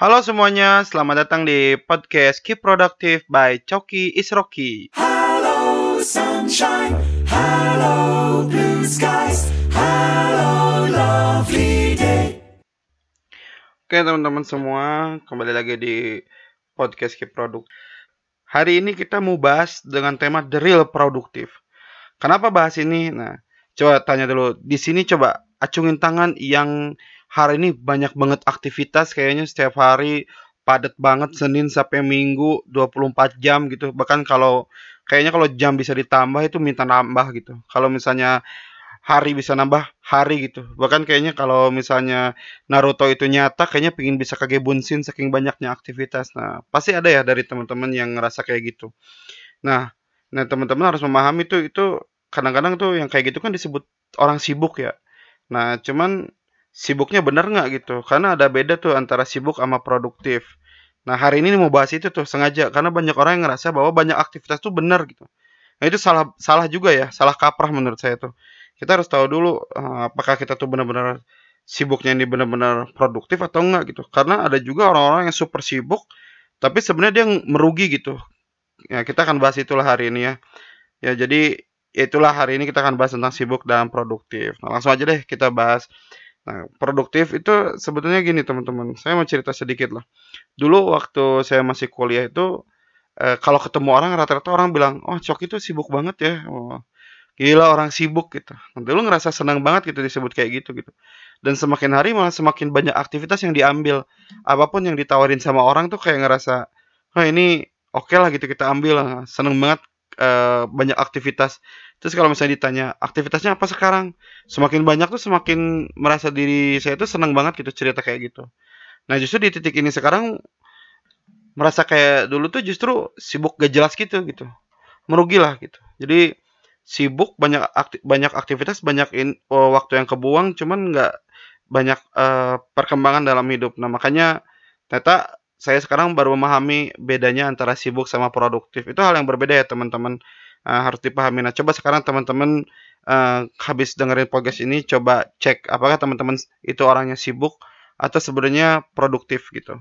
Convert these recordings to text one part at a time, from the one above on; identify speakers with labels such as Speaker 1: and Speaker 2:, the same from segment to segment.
Speaker 1: Halo semuanya, selamat datang di podcast Keep Productive by Choki Isroki.
Speaker 2: Hello, sunshine. Hello, blue skies. Hello, lovely day.
Speaker 1: Oke teman-teman semua, kembali lagi di podcast Keep Product. Hari ini kita mau bahas dengan tema The Real Productive. Kenapa bahas ini? Nah, coba tanya dulu. Di sini coba acungin tangan yang hari ini banyak banget aktivitas kayaknya setiap hari padat banget Senin sampai Minggu 24 jam gitu. Bahkan kalau kayaknya kalau jam bisa ditambah itu minta nambah gitu. Kalau misalnya hari bisa nambah hari gitu. Bahkan kayaknya kalau misalnya Naruto itu nyata kayaknya pingin bisa kage bunsin saking banyaknya aktivitas. Nah, pasti ada ya dari teman-teman yang ngerasa kayak gitu. Nah, nah teman-teman harus memahami tuh itu kadang-kadang tuh yang kayak gitu kan disebut orang sibuk ya. Nah, cuman sibuknya bener nggak gitu? Karena ada beda tuh antara sibuk sama produktif. Nah, hari ini mau bahas itu tuh sengaja karena banyak orang yang ngerasa bahwa banyak aktivitas tuh benar gitu. Nah, itu salah salah juga ya, salah kaprah menurut saya tuh. Kita harus tahu dulu uh, apakah kita tuh benar-benar sibuknya ini benar-benar produktif atau enggak gitu. Karena ada juga orang-orang yang super sibuk tapi sebenarnya dia merugi gitu. Ya, kita akan bahas itulah hari ini ya. Ya, jadi itulah hari ini kita akan bahas tentang sibuk dan produktif. Nah, langsung aja deh kita bahas Nah, produktif itu sebetulnya gini teman-teman. Saya mau cerita sedikit lah. Dulu waktu saya masih kuliah itu eh, kalau ketemu orang rata-rata orang bilang, "Oh, Cok itu sibuk banget ya." Oh, gila orang sibuk gitu. Nanti lu ngerasa senang banget gitu disebut kayak gitu gitu. Dan semakin hari malah semakin banyak aktivitas yang diambil. Apa pun yang ditawarin sama orang tuh kayak ngerasa, "Oh, ini oke okay lah gitu kita ambil." Seneng banget eh, banyak aktivitas Terus kalau misalnya ditanya aktivitasnya apa sekarang, semakin banyak tuh semakin merasa diri saya tuh senang banget gitu cerita kayak gitu. Nah justru di titik ini sekarang merasa kayak dulu tuh justru sibuk gak jelas gitu gitu, merugi lah gitu. Jadi sibuk banyak akti banyak aktivitas banyak in, oh, waktu yang kebuang, cuman nggak banyak uh, perkembangan dalam hidup. Nah makanya ternyata saya sekarang baru memahami bedanya antara sibuk sama produktif. Itu hal yang berbeda ya teman-teman uh, harus dipahami. Nah, coba sekarang teman-teman uh, habis dengerin podcast ini coba cek apakah teman-teman itu orangnya sibuk atau sebenarnya produktif gitu.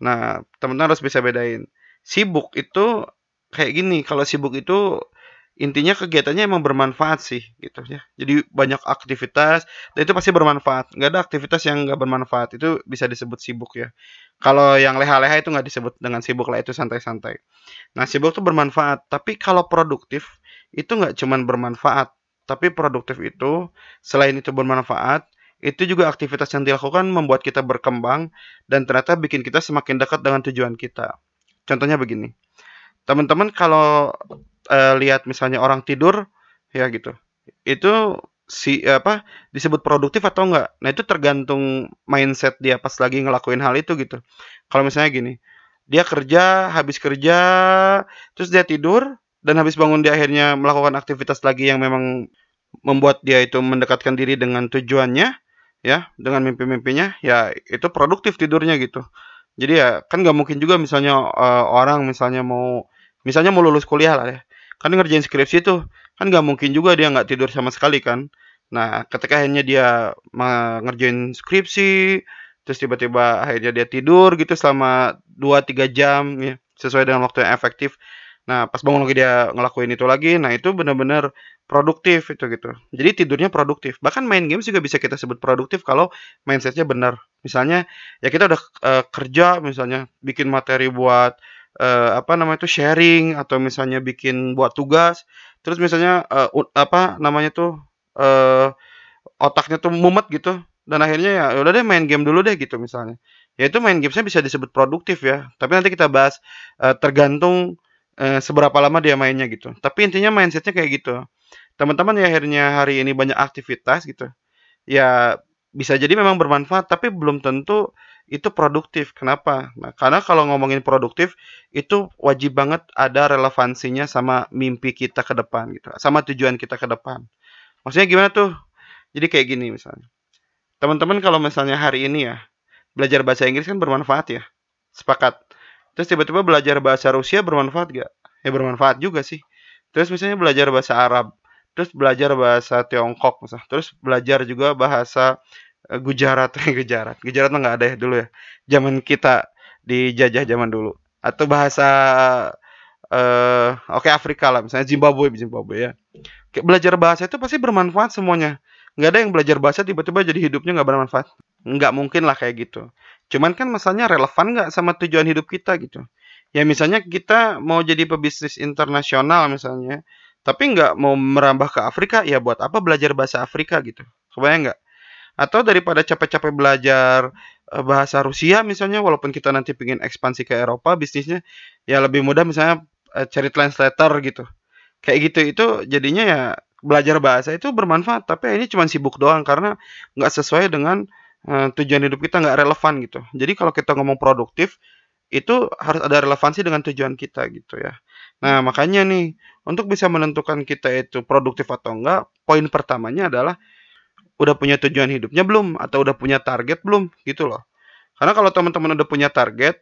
Speaker 1: Nah, teman-teman harus bisa bedain. Sibuk itu kayak gini, kalau sibuk itu intinya kegiatannya emang bermanfaat sih gitu ya. Jadi banyak aktivitas dan itu pasti bermanfaat. Nggak ada aktivitas yang nggak bermanfaat itu bisa disebut sibuk ya. Kalau yang leha-leha itu nggak disebut dengan sibuk lah itu santai-santai. Nah sibuk itu bermanfaat. Tapi kalau produktif itu nggak cuman bermanfaat. Tapi produktif itu selain itu bermanfaat itu juga aktivitas yang dilakukan membuat kita berkembang dan ternyata bikin kita semakin dekat dengan tujuan kita. Contohnya begini, teman-teman kalau uh, lihat misalnya orang tidur ya gitu. Itu si apa disebut produktif atau enggak? Nah itu tergantung mindset dia pas lagi ngelakuin hal itu gitu. Kalau misalnya gini dia kerja habis kerja terus dia tidur dan habis bangun dia akhirnya melakukan aktivitas lagi yang memang membuat dia itu mendekatkan diri dengan tujuannya ya dengan mimpi-mimpinya ya itu produktif tidurnya gitu. Jadi ya kan nggak mungkin juga misalnya uh, orang misalnya mau misalnya mau lulus kuliah lah ya kan ngerjain skripsi tuh kan nggak mungkin juga dia nggak tidur sama sekali kan? Nah ketika akhirnya dia ngerjain skripsi terus tiba-tiba akhirnya dia tidur gitu selama 2-3 jam ya sesuai dengan waktu yang efektif. Nah pas bangun lagi dia ngelakuin itu lagi nah itu benar-benar produktif itu gitu. Jadi tidurnya produktif. Bahkan main games juga bisa kita sebut produktif kalau mindsetnya benar. Misalnya ya kita udah uh, kerja misalnya bikin materi buat uh, apa namanya itu sharing atau misalnya bikin buat tugas. Terus misalnya uh, apa namanya tuh uh, otaknya tuh mumet gitu. Dan akhirnya ya, ya udah deh main game dulu deh gitu misalnya. Ya itu main gamesnya bisa disebut produktif ya. Tapi nanti kita bahas uh, tergantung uh, seberapa lama dia mainnya gitu. Tapi intinya mindsetnya kayak gitu. Teman-teman ya akhirnya hari ini banyak aktivitas gitu. Ya bisa jadi memang bermanfaat tapi belum tentu itu produktif. Kenapa? Nah, karena kalau ngomongin produktif itu wajib banget ada relevansinya sama mimpi kita ke depan gitu, sama tujuan kita ke depan. Maksudnya gimana tuh? Jadi kayak gini misalnya. Teman-teman kalau misalnya hari ini ya belajar bahasa Inggris kan bermanfaat ya. Sepakat. Terus tiba-tiba belajar bahasa Rusia bermanfaat gak? Ya bermanfaat juga sih. Terus misalnya belajar bahasa Arab, terus belajar bahasa Tiongkok misalnya, terus belajar juga bahasa Gujarat, Gujarat. Gujarat mah nggak ada ya dulu ya. Zaman kita dijajah zaman dulu. Atau bahasa eh oke Afrika lah, misalnya Zimbabwe, Zimbabwe ya. Kayak belajar bahasa itu pasti bermanfaat semuanya. Nggak ada yang belajar bahasa tiba-tiba jadi hidupnya nggak bermanfaat. Nggak mungkin lah kayak gitu. Cuman kan masalahnya relevan nggak sama tujuan hidup kita gitu. Ya misalnya kita mau jadi pebisnis internasional misalnya, tapi nggak mau merambah ke Afrika, ya buat apa belajar bahasa Afrika gitu? Kebayang nggak? Atau daripada capek-capek belajar eh, bahasa Rusia misalnya, walaupun kita nanti pengen ekspansi ke Eropa bisnisnya, ya lebih mudah misalnya eh, cari translator gitu. Kayak gitu itu jadinya ya belajar bahasa itu bermanfaat, tapi ini cuma sibuk doang karena nggak sesuai dengan eh, tujuan hidup kita nggak relevan gitu. Jadi kalau kita ngomong produktif itu harus ada relevansi dengan tujuan kita gitu ya. Nah, makanya nih untuk bisa menentukan kita itu produktif atau enggak, poin pertamanya adalah udah punya tujuan hidupnya belum atau udah punya target belum gitu loh. Karena kalau teman-teman udah punya target,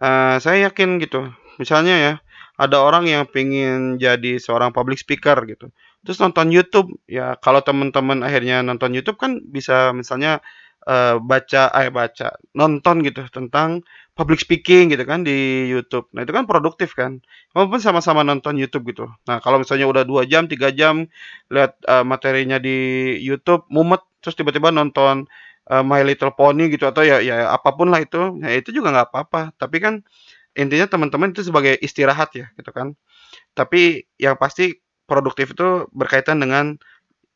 Speaker 1: eh, saya yakin gitu. Misalnya ya, ada orang yang pengen jadi seorang public speaker gitu. Terus nonton YouTube, ya kalau teman-teman akhirnya nonton YouTube kan bisa misalnya eh, baca, eh baca, nonton gitu tentang public speaking gitu kan di YouTube. Nah itu kan produktif kan. Walaupun sama-sama nonton YouTube gitu. Nah kalau misalnya udah dua jam, tiga jam lihat eh, materinya di YouTube, mumet terus tiba-tiba nonton eh, My Little Pony gitu atau ya ya apa pun lah itu, ya itu juga nggak apa-apa. Tapi kan intinya teman-teman itu sebagai istirahat ya gitu kan. Tapi yang pasti produktif itu berkaitan dengan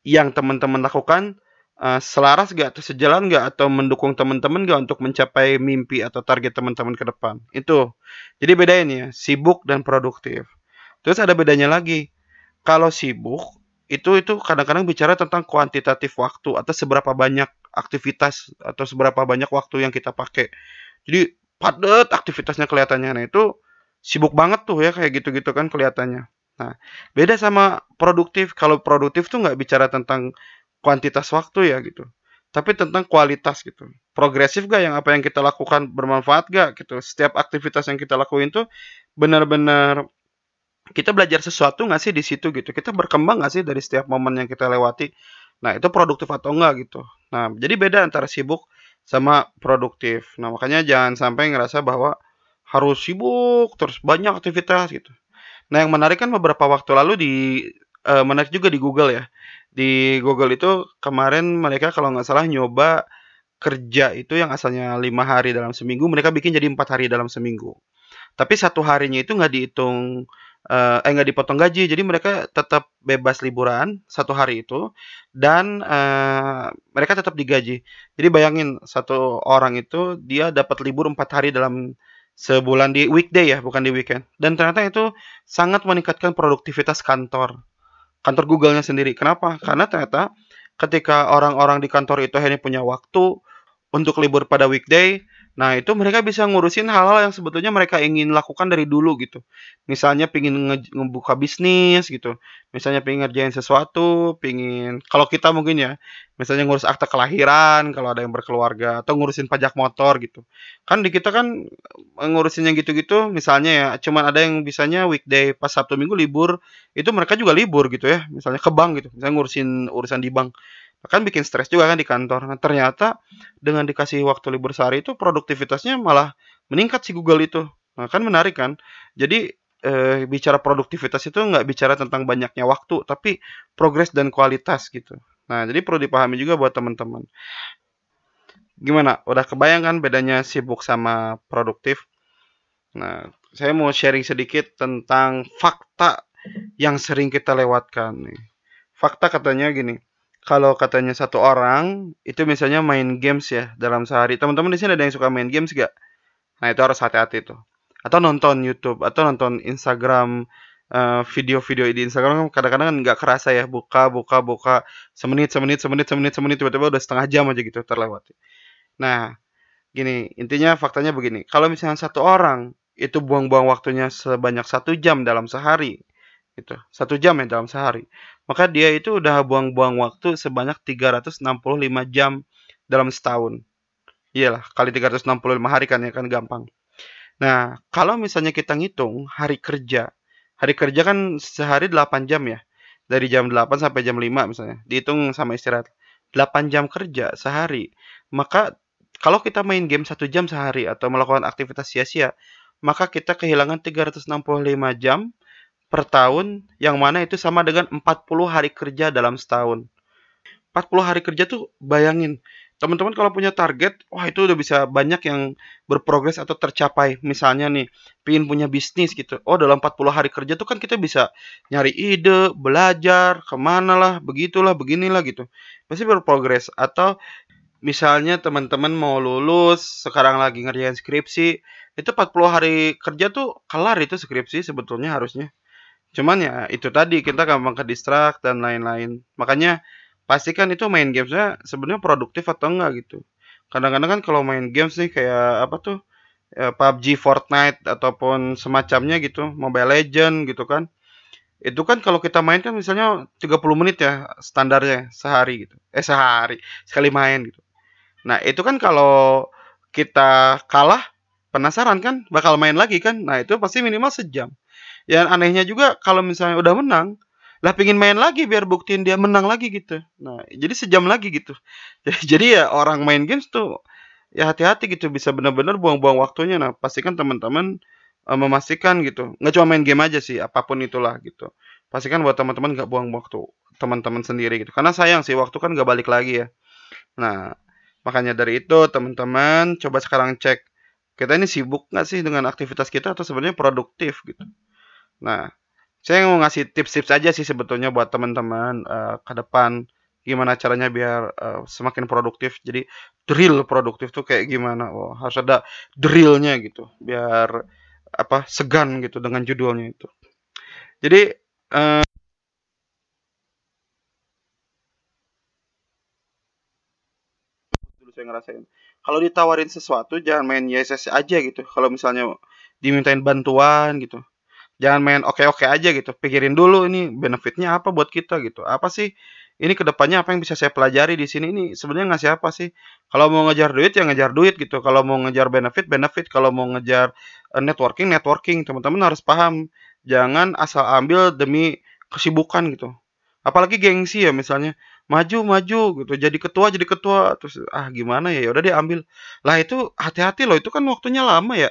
Speaker 1: yang teman-teman lakukan eh, selaras gak atau sejalan gak atau mendukung teman-teman gak untuk mencapai mimpi atau target teman-teman ke depan. Itu. Jadi bedain ya, sibuk dan produktif. Terus ada bedanya lagi. Kalau sibuk itu itu kadang-kadang bicara tentang kuantitatif waktu atau seberapa banyak aktivitas atau seberapa banyak waktu yang kita pakai. Jadi padat aktivitasnya kelihatannya. Nah, itu sibuk banget tuh ya kayak gitu-gitu kan kelihatannya. Nah, beda sama produktif. Kalau produktif tuh nggak bicara tentang kuantitas waktu ya gitu. Tapi tentang kualitas gitu. Progresif gak yang apa yang kita lakukan bermanfaat gak gitu. Setiap aktivitas yang kita lakuin tuh benar-benar kita belajar sesuatu nggak sih di situ gitu. Kita berkembang nggak sih dari setiap momen yang kita lewati. Nah, itu produktif atau enggak gitu. Nah, jadi beda antara sibuk sama produktif. Nah, makanya jangan sampai ngerasa bahwa harus sibuk terus banyak aktivitas gitu. Nah, yang menarik kan beberapa waktu lalu di eh, menarik juga di Google ya. Di Google itu kemarin mereka kalau nggak salah nyoba kerja itu yang asalnya lima hari dalam seminggu, mereka bikin jadi empat hari dalam seminggu. Tapi satu harinya itu nggak dihitung eh, eh nggak dipotong gaji, jadi mereka tetap bebas liburan satu hari itu dan eh, mereka tetap digaji. Jadi bayangin satu orang itu dia dapat libur empat hari dalam sebulan di weekday ya, bukan di weekend. Dan ternyata itu sangat meningkatkan produktivitas kantor kantor Google-nya sendiri. Kenapa? Karena ternyata ketika orang-orang di kantor itu akhirnya punya waktu untuk libur pada weekday, nah itu mereka bisa ngurusin hal-hal yang sebetulnya mereka ingin lakukan dari dulu gitu. Misalnya pingin nge- ngebuka bisnis gitu, misalnya pingin ngerjain sesuatu, pingin kalau kita mungkin ya, misalnya ngurus akta kelahiran kalau ada yang berkeluarga atau ngurusin pajak motor gitu. Kan di kita kan eh, ngurusin yang gitu-gitu, misalnya ya, cuman ada yang bisanya weekday pas Sabtu Minggu libur, itu mereka juga libur gitu ya, misalnya ke bank gitu, misalnya ngurusin urusan di bank. Kan bikin stres juga kan di kantor. Nah, ternyata dengan dikasih waktu libur sehari itu produktivitasnya malah meningkat si Google itu. Nah, kan menarik kan? Jadi eh, bicara produktivitas itu nggak bicara tentang banyaknya waktu, tapi progres dan kualitas gitu. Nah, jadi perlu dipahami juga buat teman-teman. Gimana? Udah kebayang kan bedanya sibuk sama produktif? Nah, saya mau sharing sedikit tentang fakta yang sering kita lewatkan. Fakta katanya gini, kalau katanya satu orang itu misalnya main games ya dalam sehari. Teman-teman di sini ada yang suka main games gak? Nah, itu harus hati-hati tuh. Atau nonton YouTube atau nonton Instagram eh, video-video di Instagram kadang-kadang kan nggak kerasa ya buka buka buka semenit semenit semenit semenit semenit tiba-tiba udah setengah jam aja gitu terlewati. Nah, gini intinya faktanya begini. Kalau misalnya satu orang itu buang-buang waktunya sebanyak satu jam dalam sehari, gitu. Satu jam ya dalam sehari. Maka dia itu udah buang-buang waktu sebanyak 365 jam dalam setahun. Iyalah, kali 365 hari kan ya kan gampang. Nah, kalau misalnya kita ngitung hari kerja, hari kerja kan sehari 8 jam ya. Dari jam 8 sampai jam 5 misalnya. Dihitung sama istirahat. 8 jam kerja sehari, maka kalau kita main game satu jam sehari atau melakukan aktivitas sia-sia, maka kita kehilangan 365 jam per tahun, yang mana itu sama dengan 40 hari kerja dalam setahun. 40 hari kerja tuh bayangin, teman-teman kalau punya target, wah itu udah bisa banyak yang berprogres atau tercapai. Misalnya nih, pingin punya bisnis gitu. Oh dalam 40 hari kerja tuh kan kita bisa nyari ide, belajar, ke mana lah, begitulah, beginilah gitu. Pasti berprogres. Atau misalnya teman-teman mau lulus, sekarang lagi ngerjain skripsi, itu 40 hari kerja tuh kelar itu skripsi sebetulnya harusnya. Cuman ya itu tadi kita gampang ke distract dan lain-lain. Makanya pastikan itu main gamesnya sebenarnya produktif atau enggak gitu. Kadang-kadang kan kalau main games nih kayak apa tuh ya, PUBG, Fortnite ataupun semacamnya gitu, Mobile Legend gitu kan. Itu kan kalau kita main kan misalnya 30 menit ya standarnya sehari gitu. Eh sehari sekali main gitu. Nah, itu kan kalau kita kalah penasaran kan bakal main lagi kan. Nah, itu pasti minimal sejam. Yang anehnya juga kalau misalnya udah menang, lah pingin main lagi biar buktiin dia menang lagi gitu. Nah, jadi sejam lagi gitu. Jadi ya orang main games tuh ya hati-hati gitu bisa benar-benar buang-buang waktunya. Nah, pastikan teman-teman uh, memastikan gitu. Nggak cuma main game aja sih, apa pun itulah gitu. Pastikan buat teman-teman nggak buang waktu teman-teman sendiri gitu. Karena sayang sih waktu kan nggak balik lagi ya. Nah, makanya dari itu teman-teman coba sekarang cek kita ini sibuk nggak sih dengan aktivitas kita atau sebenarnya produktif gitu. Nah, saya mau ngasih tips-tips aja sih sebetulnya buat teman-teman uh, ke depan gimana caranya biar uh, semakin produktif. Jadi drill produktif tuh kayak gimana? Oh, harus ada drillnya gitu biar apa segan gitu dengan judulnya itu. Jadi uh, saya ngerasain. Kalau ditawarin sesuatu jangan main yes yes aja gitu. Kalau misalnya dimintain bantuan gitu jangan main oke-oke aja gitu. Pikirin dulu ini benefitnya apa buat kita gitu. Apa sih ini ke depannya apa yang bisa saya pelajari di sini? Ini sebenarnya ngasih apa sih? Kalau mau ngejar duit ya ngejar duit gitu. Kalau mau ngejar benefit benefit. Kalau mau ngejar uh, networking networking. Teman-teman harus paham. Jangan asal ambil demi kesibukan gitu. Apalagi gengsi ya misalnya. Maju maju gitu. Jadi ketua jadi ketua. Terus ah gimana ya? Ya udah diambil lah itu hati-hati loh. Itu kan waktunya lama ya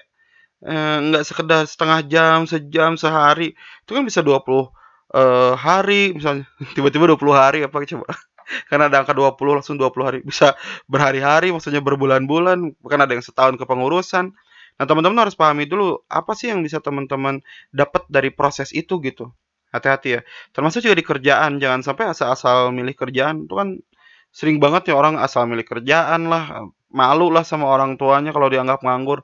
Speaker 1: eh, nggak sekedar setengah jam, sejam, sehari. Itu kan bisa 20 eh, hari misalnya. Tiba-tiba 20 hari apa coba. Karena ada angka 20 langsung 20 hari. Bisa berhari-hari maksudnya berbulan-bulan, bahkan ada yang setahun kepengurusan. Nah, teman-teman harus pahami dulu apa sih yang bisa teman-teman dapat dari proses itu gitu. Hati-hati ya. Termasuk juga di kerjaan, jangan sampai asal-asal milih kerjaan. Itu kan sering banget ya orang asal milih kerjaan lah, malu lah sama orang tuanya kalau dianggap nganggur.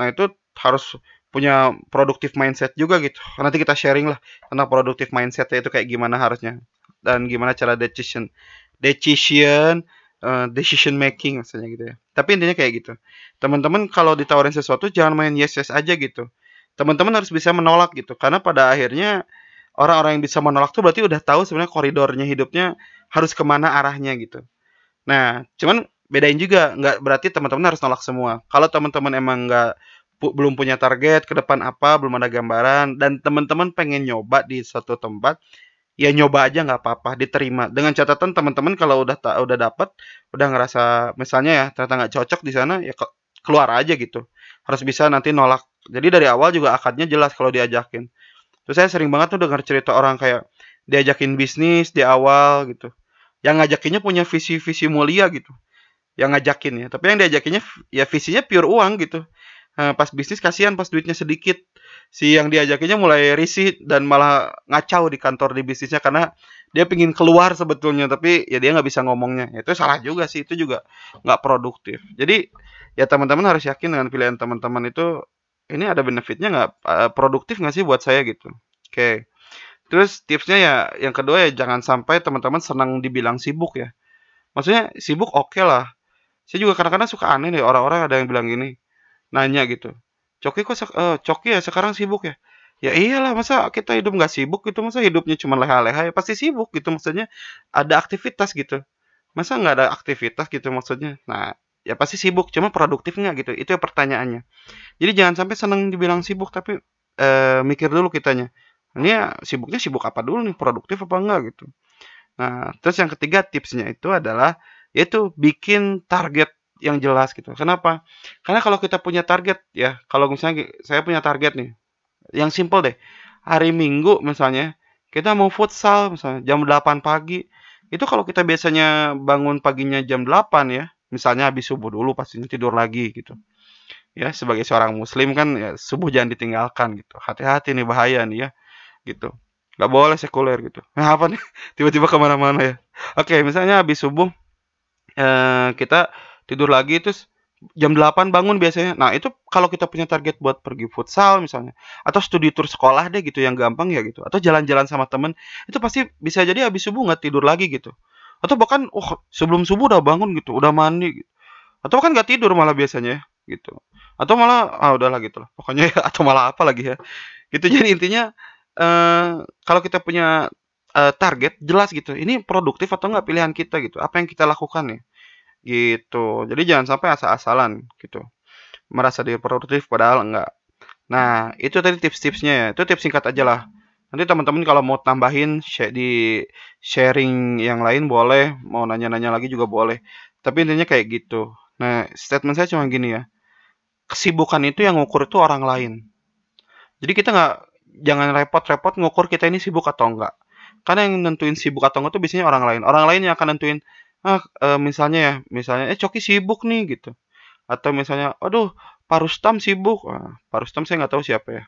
Speaker 1: Nah, itu harus punya produktif mindset juga gitu. Nanti kita sharing lah tentang produktif mindset itu kayak gimana harusnya dan gimana cara decision decision uh, decision making maksudnya gitu ya. Tapi intinya kayak gitu. Teman-teman kalau ditawarin sesuatu jangan main yes yes aja gitu. Teman-teman harus bisa menolak gitu karena pada akhirnya orang-orang yang bisa menolak tuh berarti udah tahu sebenarnya koridornya hidupnya harus ke mana arahnya gitu. Nah, cuman bedain juga nggak berarti teman-teman harus nolak semua. Kalau teman-teman emang nggak pu belum punya target ke depan apa, belum ada gambaran dan teman-teman pengen nyoba di suatu tempat, ya nyoba aja nggak apa-apa, diterima. Dengan catatan teman-teman kalau udah ta udah dapat, udah ngerasa misalnya ya ternyata nggak cocok di sana, ya ke keluar aja gitu. Harus bisa nanti nolak. Jadi dari awal juga akadnya jelas kalau diajakin. Terus saya sering banget tuh dengar cerita orang kayak diajakin bisnis di awal gitu. Yang ngajakinnya punya visi-visi mulia gitu. Yang ngajakin ya, tapi yang diajakinnya ya visinya pure uang gitu. Nah, pas bisnis kasihan pas duitnya sedikit. Si yang diajakinya mulai risih dan malah ngacau di kantor di bisnisnya karena dia pingin keluar sebetulnya tapi ya dia nggak bisa ngomongnya. Ya, itu salah juga sih, itu juga nggak produktif. Jadi ya teman-teman harus yakin dengan pilihan teman-teman itu ini ada benefitnya nggak uh, produktif nggak sih buat saya gitu. Oke. Terus tipsnya ya yang kedua ya jangan sampai teman-teman senang dibilang sibuk ya. Maksudnya sibuk oke okay lah. Saya juga kadang-kadang suka aneh nih orang-orang ada yang bilang gini nanya gitu, "Coki kok eee, Coki ya sekarang sibuk ya?" Ya iyalah masa kita hidup nggak sibuk gitu, masa hidupnya cuma leha-leha, ya pasti sibuk gitu maksudnya ada aktivitas gitu. Masa nggak ada aktivitas gitu maksudnya? Nah, ya pasti sibuk, cuma produktif nggak gitu, itu ya pertanyaannya. Jadi jangan sampai seneng dibilang sibuk tapi, eee, mikir dulu kitanya, ini ya sibuknya sibuk apa dulu nih, produktif apa enggak gitu. Nah, terus yang ketiga tipsnya itu adalah yaitu bikin target yang jelas gitu. Kenapa? Karena kalau kita punya target ya, kalau misalnya saya punya target nih, yang simple deh. Hari Minggu misalnya, kita mau futsal misalnya jam 8 pagi. Itu kalau kita biasanya bangun paginya jam 8 ya, misalnya habis subuh dulu pastinya tidur lagi gitu. Ya, sebagai seorang muslim kan ya subuh jangan ditinggalkan gitu. Hati-hati nih bahaya nih ya. Gitu. Gak boleh sekuler gitu. Nah, apa nih? Tiba-tiba ke mana-mana ya. Oke, misalnya habis subuh eh, kita tidur lagi terus jam 8 bangun biasanya. Nah, itu kalau kita punya target buat pergi futsal misalnya atau studi tour sekolah deh gitu yang gampang ya gitu atau jalan-jalan sama temen itu pasti bisa jadi habis subuh nggak tidur lagi gitu. Atau bahkan oh sebelum subuh udah bangun gitu, udah mandi gitu. Atau kan nggak tidur malah biasanya ya, gitu. Atau malah ah udahlah gitu lah. Pokoknya ya atau malah apa lagi ya. Gitu jadi intinya eh kalau kita punya eh, target jelas gitu. Ini produktif atau enggak pilihan kita gitu. Apa yang kita lakukan ya gitu. Jadi jangan sampai asal-asalan gitu. Merasa diri produktif padahal enggak. Nah, itu tadi tips-tipsnya ya. Itu tips singkat aja lah. Nanti teman-teman kalau mau tambahin di sharing yang lain boleh, mau nanya-nanya lagi juga boleh. Tapi intinya kayak gitu. Nah, statement saya cuma gini ya. Kesibukan itu yang ngukur itu orang lain. Jadi kita nggak jangan repot-repot ngukur kita ini sibuk atau enggak. Karena yang nentuin sibuk atau enggak itu biasanya orang lain. Orang lain yang akan nentuin ah eh, misalnya ya, misalnya eh Coki sibuk nih gitu. Atau misalnya aduh Pak Rustam sibuk. Ah, Pak saya nggak tahu siapa ya.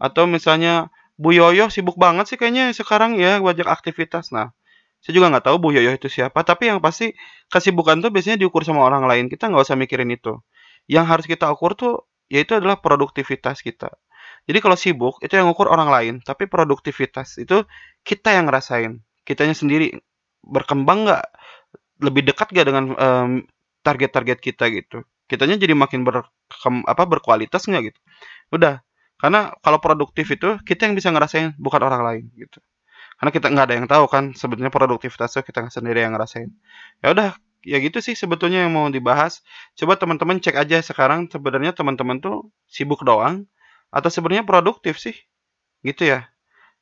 Speaker 1: Atau misalnya Bu Yoyo sibuk banget sih kayaknya sekarang ya wajah aktivitas. Nah, saya juga nggak tahu Bu Yoyo itu siapa. Tapi yang pasti kesibukan tuh biasanya diukur sama orang lain. Kita nggak usah mikirin itu. Yang harus kita ukur tuh yaitu adalah produktivitas kita. Jadi kalau sibuk itu yang ukur orang lain, tapi produktivitas itu kita yang ngerasain. Kitanya sendiri berkembang nggak, lebih dekat nggak dengan em, target-target kita gitu. Kitanya jadi makin ber, apa berkualitas nggak gitu. Udah, karena kalau produktif itu kita yang bisa ngerasain bukan orang lain gitu. Karena kita nggak ada yang tahu kan sebenarnya produktivitas itu kita sendiri yang ngerasain. Ya udah, ya gitu sih sebetulnya yang mau dibahas. Coba teman-teman cek aja sekarang sebenarnya teman-teman tuh sibuk doang atau sebenarnya produktif sih? Gitu ya.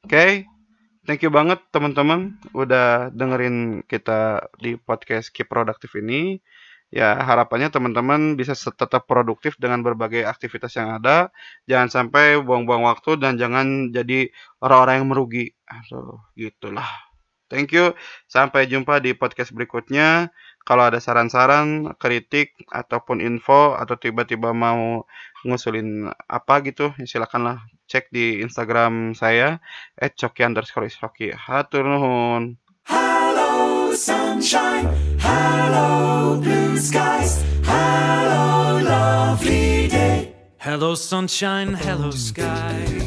Speaker 1: Oke. Thank you banget teman-teman udah dengerin kita di podcast Keep Productive ini. Ya, harapannya teman-teman bisa tetap produktif dengan berbagai aktivitas yang ada. Jangan sampai buang-buang waktu dan jangan jadi orang-orang yang merugi. Aduh, gitulah. Thank you. Sampai jumpa di podcast berikutnya. Kalau ada saran-saran, kritik, ataupun info, atau tiba-tiba mau ngusulin apa gitu, ya silakanlah cek di Instagram saya, @coki underscore ishoki. Hatur nuhun.
Speaker 2: Hello, sunshine. Hello, blue skies. Hello, lovely day.
Speaker 3: Hello, sunshine. Hello, sky.